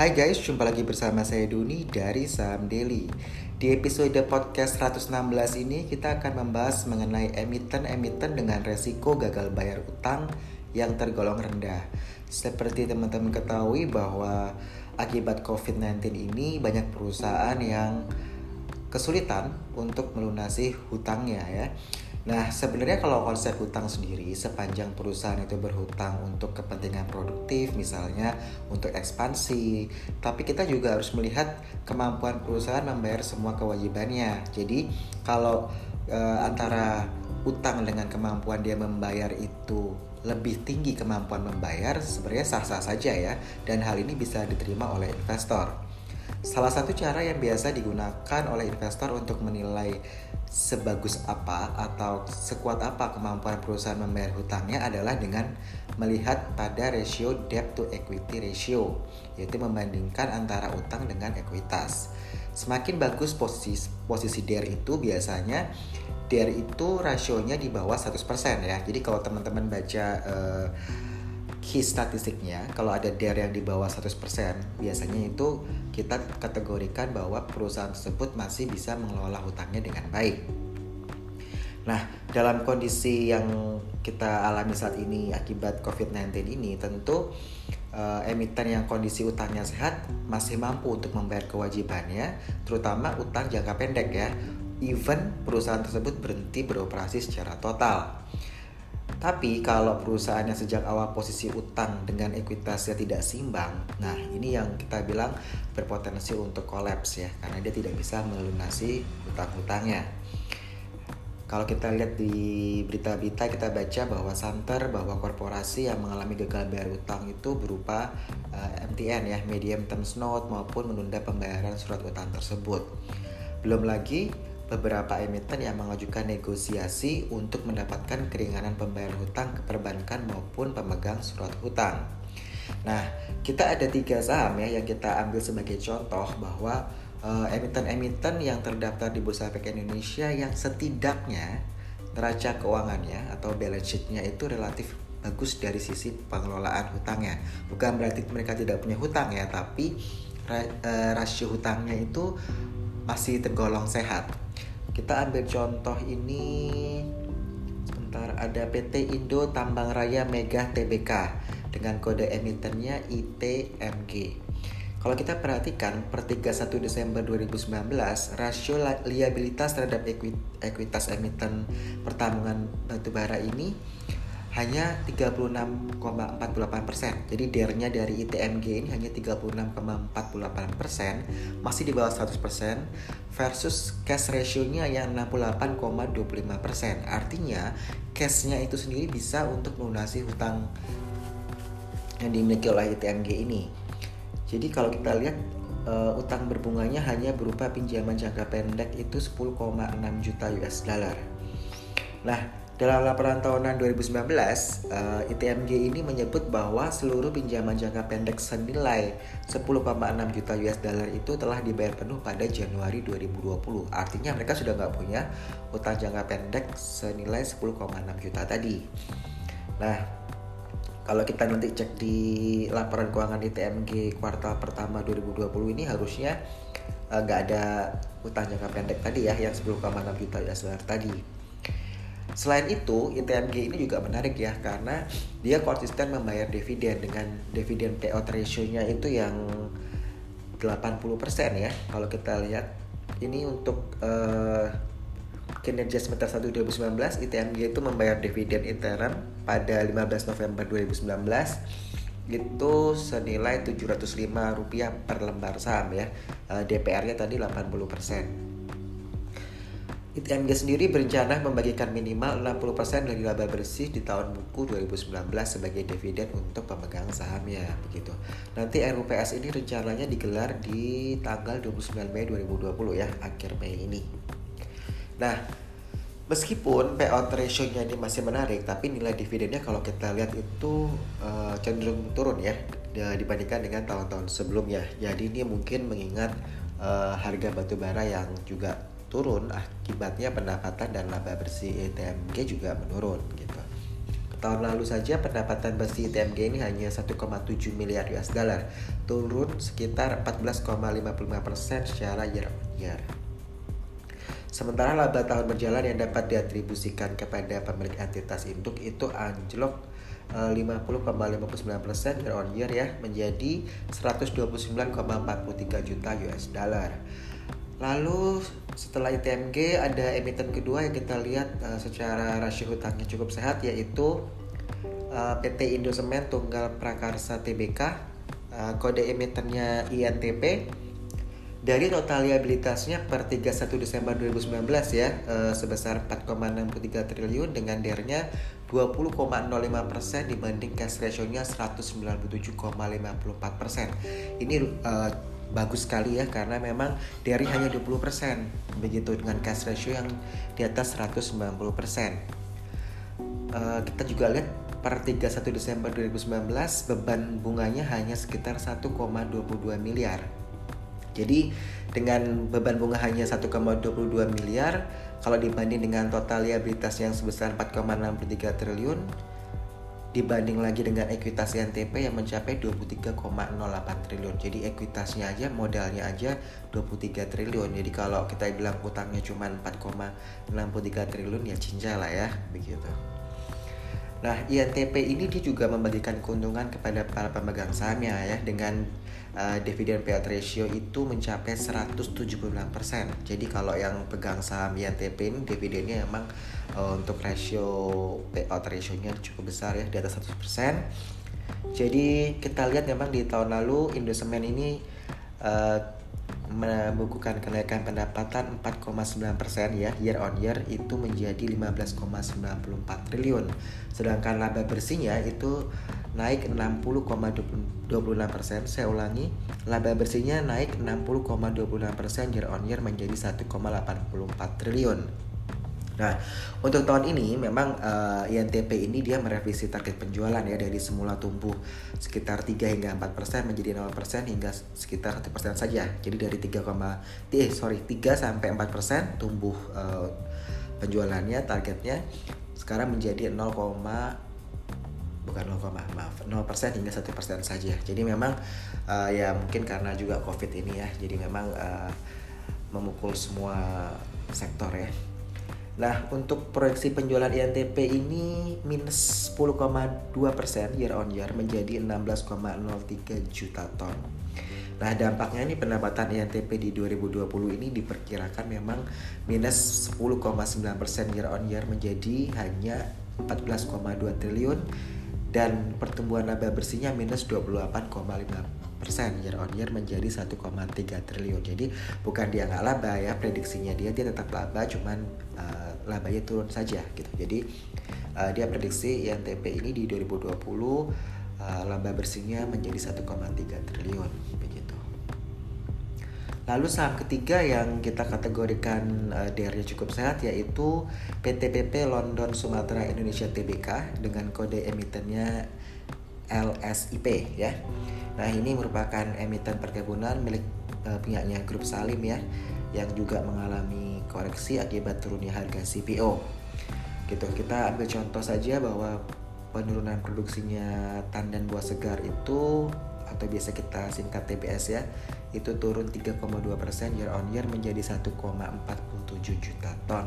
Hai guys, jumpa lagi bersama saya Duni dari Saham Daily. Di episode podcast 116 ini kita akan membahas mengenai emiten-emiten dengan resiko gagal bayar utang yang tergolong rendah. Seperti teman-teman ketahui bahwa akibat COVID-19 ini banyak perusahaan yang kesulitan untuk melunasi hutangnya ya. Nah, sebenarnya kalau konsep hutang sendiri, sepanjang perusahaan itu berhutang untuk kepentingan produktif, misalnya untuk ekspansi, tapi kita juga harus melihat kemampuan perusahaan membayar semua kewajibannya. Jadi, kalau e, antara utang dengan kemampuan dia membayar itu lebih tinggi kemampuan membayar, sebenarnya sah-sah saja ya, dan hal ini bisa diterima oleh investor. Salah satu cara yang biasa digunakan oleh investor untuk menilai sebagus apa atau sekuat apa kemampuan perusahaan membayar hutangnya adalah dengan melihat pada rasio debt to equity ratio, yaitu membandingkan antara utang dengan ekuitas. Semakin bagus posisi posisi DER itu biasanya DER itu rasionya di bawah 100% ya. Jadi kalau teman-teman baca uh, key statistiknya kalau ada DER yang di bawah 100% biasanya itu kita kategorikan bahwa perusahaan tersebut masih bisa mengelola hutangnya dengan baik. Nah, dalam kondisi yang kita alami saat ini akibat COVID-19 ini tentu uh, emiten yang kondisi utangnya sehat masih mampu untuk membayar kewajibannya, terutama utang jangka pendek ya. Even perusahaan tersebut berhenti beroperasi secara total. Tapi kalau perusahaannya sejak awal posisi utang dengan ekuitasnya tidak seimbang, nah ini yang kita bilang berpotensi untuk kolaps ya, karena dia tidak bisa melunasi utang-utangnya. Kalau kita lihat di berita-berita kita baca bahwa Santer bahwa korporasi yang mengalami gagal bayar utang itu berupa uh, eh, MTN ya, medium terms note maupun menunda pembayaran surat utang tersebut. Belum lagi beberapa emiten yang mengajukan negosiasi untuk mendapatkan keringanan pembayaran hutang ke perbankan maupun pemegang surat hutang. Nah, kita ada tiga saham ya yang kita ambil sebagai contoh bahwa emiten-emiten uh, yang terdaftar di Bursa Efek Indonesia yang setidaknya neraca keuangannya atau balance sheet-nya itu relatif bagus dari sisi pengelolaan hutangnya. Bukan berarti mereka tidak punya hutang ya, tapi uh, rasio hutangnya itu masih tergolong sehat kita ambil contoh ini sebentar ada PT Indo Tambang Raya Mega Tbk dengan kode emitennya ITMG. Kalau kita perhatikan per 31 Desember 2019, rasio liabilitas terhadap ekuitas emiten pertambangan batubara ini hanya 36,48 persen. Jadi dernya dari ITMG ini hanya 36,48 persen, masih di bawah 100 persen, versus cash ratio-nya yang 68,25 persen. Artinya cashnya itu sendiri bisa untuk melunasi hutang yang dimiliki oleh ITMG ini. Jadi kalau kita lihat uh, utang berbunganya hanya berupa pinjaman jangka pendek itu 10,6 juta US dollar. Nah, dalam laporan tahunan 2019, uh, ITMG ini menyebut bahwa seluruh pinjaman jangka pendek senilai 10,6 juta US dollar itu telah dibayar penuh pada Januari 2020. Artinya mereka sudah nggak punya utang jangka pendek senilai 10,6 juta tadi. Nah, kalau kita nanti cek di laporan keuangan ITMG kuartal pertama 2020 ini harusnya eh, nggak uh, ada utang jangka pendek tadi ya yang 10,6 juta US dollar tadi. Selain itu, ITMG ini juga menarik ya karena dia konsisten membayar dividen dengan dividen payout ratio-nya itu yang 80% ya. Kalau kita lihat ini untuk uh, kinerja semester 1 2019 ITMG itu membayar dividen interim pada 15 November 2019 itu senilai 705 rupiah per lembar saham ya. Uh, DPR-nya tadi 80%. ITMG sendiri berencana membagikan minimal 60% dari laba bersih di tahun buku 2019 sebagai dividen untuk pemegang sahamnya begitu. Nanti RUPS ini rencananya digelar di tanggal 29 Mei 2020 ya, akhir Mei ini. Nah, meskipun payout ratio-nya ini masih menarik, tapi nilai dividennya kalau kita lihat itu uh, cenderung turun ya dibandingkan dengan tahun-tahun sebelumnya. Jadi ini mungkin mengingat uh, harga batu bara yang juga turun akibatnya pendapatan dan laba bersih ETMG juga menurun gitu. tahun lalu saja pendapatan bersih ITMG ini hanya 1,7 miliar US dollar, turun sekitar 14,55% secara year on year. Sementara laba tahun berjalan yang dapat diatribusikan kepada pemilik entitas induk itu anjlok 50,59% eh, year on year ya menjadi 129,43 juta US dollar. Lalu setelah ITMG ada emiten kedua yang kita lihat uh, secara rasio hutangnya cukup sehat yaitu uh, eh, PT Indosemen Tunggal Prakarsa Tbk uh, kode emitennya INTP dari total liabilitasnya per 31 Desember 2019 ya eh, sebesar 4,63 triliun dengan dernya 20,05% dibanding cash ratio-nya 197,54%. Ini eh, bagus sekali ya karena memang dari hanya 20% begitu dengan cash ratio yang di atas 190%. Uh, kita juga lihat per 31 Desember 2019 beban bunganya hanya sekitar 1,22 miliar jadi dengan beban bunga hanya 1,22 miliar, kalau dibanding dengan total liabilitas yang sebesar 4,63 triliun, dibanding lagi dengan ekuitas NTP yang mencapai 23,08 triliun. Jadi ekuitasnya aja modalnya aja 23 triliun. Jadi kalau kita bilang utangnya cuma 4,63 triliun ya cincang lah ya begitu. Nah, INTP ini dia juga membagikan keuntungan kepada para pemegang sahamnya ya dengan uh, dividen payout ratio itu mencapai 176%. Jadi kalau yang pegang saham INTP ini dividennya emang uh, untuk rasio payout ratio-nya cukup besar ya di atas 100%. Jadi kita lihat memang di tahun lalu Indosemen ini uh, membukukan kenaikan pendapatan 4,9% ya year on year itu menjadi 15,94 triliun. Sedangkan laba bersihnya itu naik 60,26%. Saya ulangi, laba bersihnya naik 60,26% year on year menjadi 1,84 triliun. Nah, untuk tahun ini memang uh, eh, INTP ini dia merevisi target penjualan ya dari semula tumbuh sekitar 3 hingga 4% persen menjadi 0% hingga sekitar 1% saja. Jadi dari 3, eh sorry 3 sampai 4% persen tumbuh uh, penjualannya targetnya sekarang menjadi 0, bukan 0, maaf 0% hingga 1% saja. Jadi memang uh, ya mungkin karena juga Covid ini ya. Jadi memang uh, memukul semua sektor ya Nah, untuk proyeksi penjualan INTP ini minus 10,2% year on year menjadi 16,03 juta ton. Nah, dampaknya ini pendapatan INTP di 2020 ini diperkirakan memang minus 10,9% year on year menjadi hanya 14,2 triliun dan pertumbuhan laba bersihnya minus 28,5 persen year on year menjadi 1,3 triliun. Jadi bukan dia nggak laba ya, prediksinya dia dia tetap laba, cuman uh, labanya turun saja gitu. Jadi uh, dia prediksi INTP ini di 2020 uh, laba bersihnya menjadi 1,3 triliun begitu. Lalu saham ketiga yang kita kategorikan uh, DR-nya cukup sehat yaitu PTPP London Sumatera Indonesia Tbk dengan kode emitennya LSIP ya. Nah, ini merupakan emiten perkebunan milik uh, punyanya grup Salim ya yang juga mengalami koreksi akibat turunnya harga CPO. Gitu. Kita ambil contoh saja bahwa penurunan produksinya tandan buah segar itu atau biasa kita singkat TBS ya itu turun 3,2% year on year menjadi 1,47 juta ton.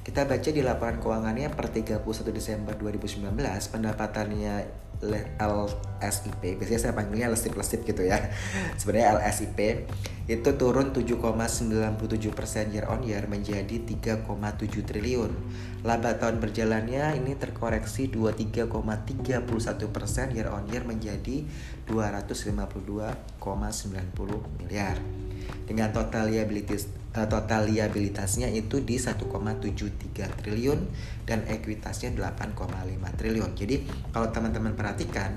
Kita baca di laporan keuangannya per 31 Desember 2019 pendapatannya LSIP, biasanya saya panggilnya lesip-lesip gitu ya. Sebenarnya LSIP itu turun 7,97% year on year menjadi 3,7 triliun. Laba tahun berjalannya ini terkoreksi 23,31% year on year menjadi 252,90 miliar. Dengan total liabilities uh, total liabilitasnya itu di 1,73 triliun dan ekuitasnya 8,5 triliun. Jadi kalau teman-teman perhatikan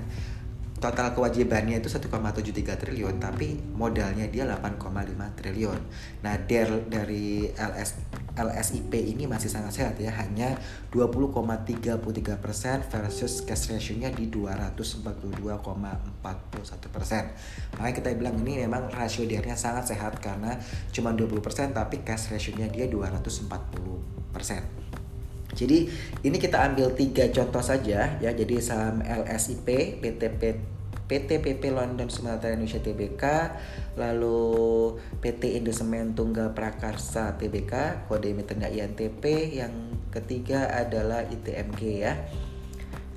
total kewajibannya itu 1,73 triliun tapi modalnya dia 8,5 triliun. Nah, dari dari LS LSIP ini masih sangat sehat ya, hanya 20,33% versus cash ratio-nya di 242,41%. Makanya kita bilang ini memang rasio DR-nya sangat sehat karena cuma 20% tapi cash ratio-nya dia 240%. Jadi ini kita ambil tiga contoh saja ya. Jadi saham LSIP, PTP, PTPP London Sumatera Indonesia TBK, lalu PT Indosemen Tunggal Prakarsa TBK, kode emitennya INTP, yang ketiga adalah ITMG ya.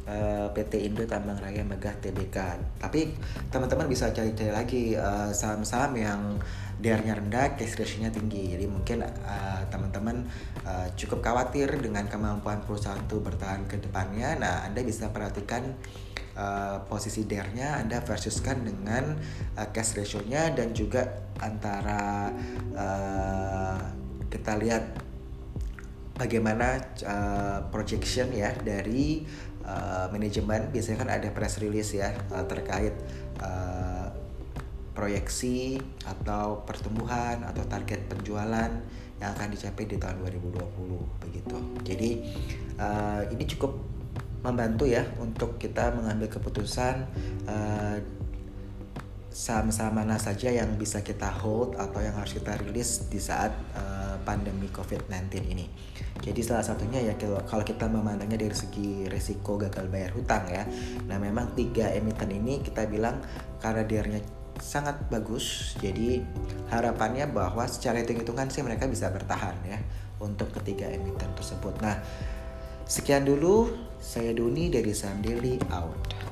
Eh, PT Indo Tambang Raya Megah TBK. Tapi teman-teman bisa cari-cari lagi eh, saham-saham uh, yang DR-nya rendah, cash ratio-nya tinggi. Jadi mungkin uh, teman-teman uh, cukup khawatir dengan kemampuan perusahaan itu bertahan ke depannya. Nah, Anda bisa perhatikan uh, posisi DR-nya Anda versuskan dengan uh, cash ratio-nya dan juga antara uh, kita lihat bagaimana uh, projection ya dari uh, manajemen biasanya kan ada press release ya uh, terkait uh, proyeksi atau pertumbuhan atau target penjualan yang akan dicapai di tahun 2020 begitu. Jadi uh, ini cukup membantu ya untuk kita mengambil keputusan uh, saham-saham mana saja yang bisa kita hold atau yang harus kita rilis di saat uh, pandemi COVID-19 ini. Jadi salah satunya ya kalau kita memandangnya dari segi resiko gagal bayar hutang ya. Nah memang tiga emiten ini kita bilang karena diarnya sangat bagus. Jadi harapannya bahwa secara hitung-hitungan sih mereka bisa bertahan ya untuk ketiga emiten tersebut. Nah sekian dulu saya Doni dari Daily out.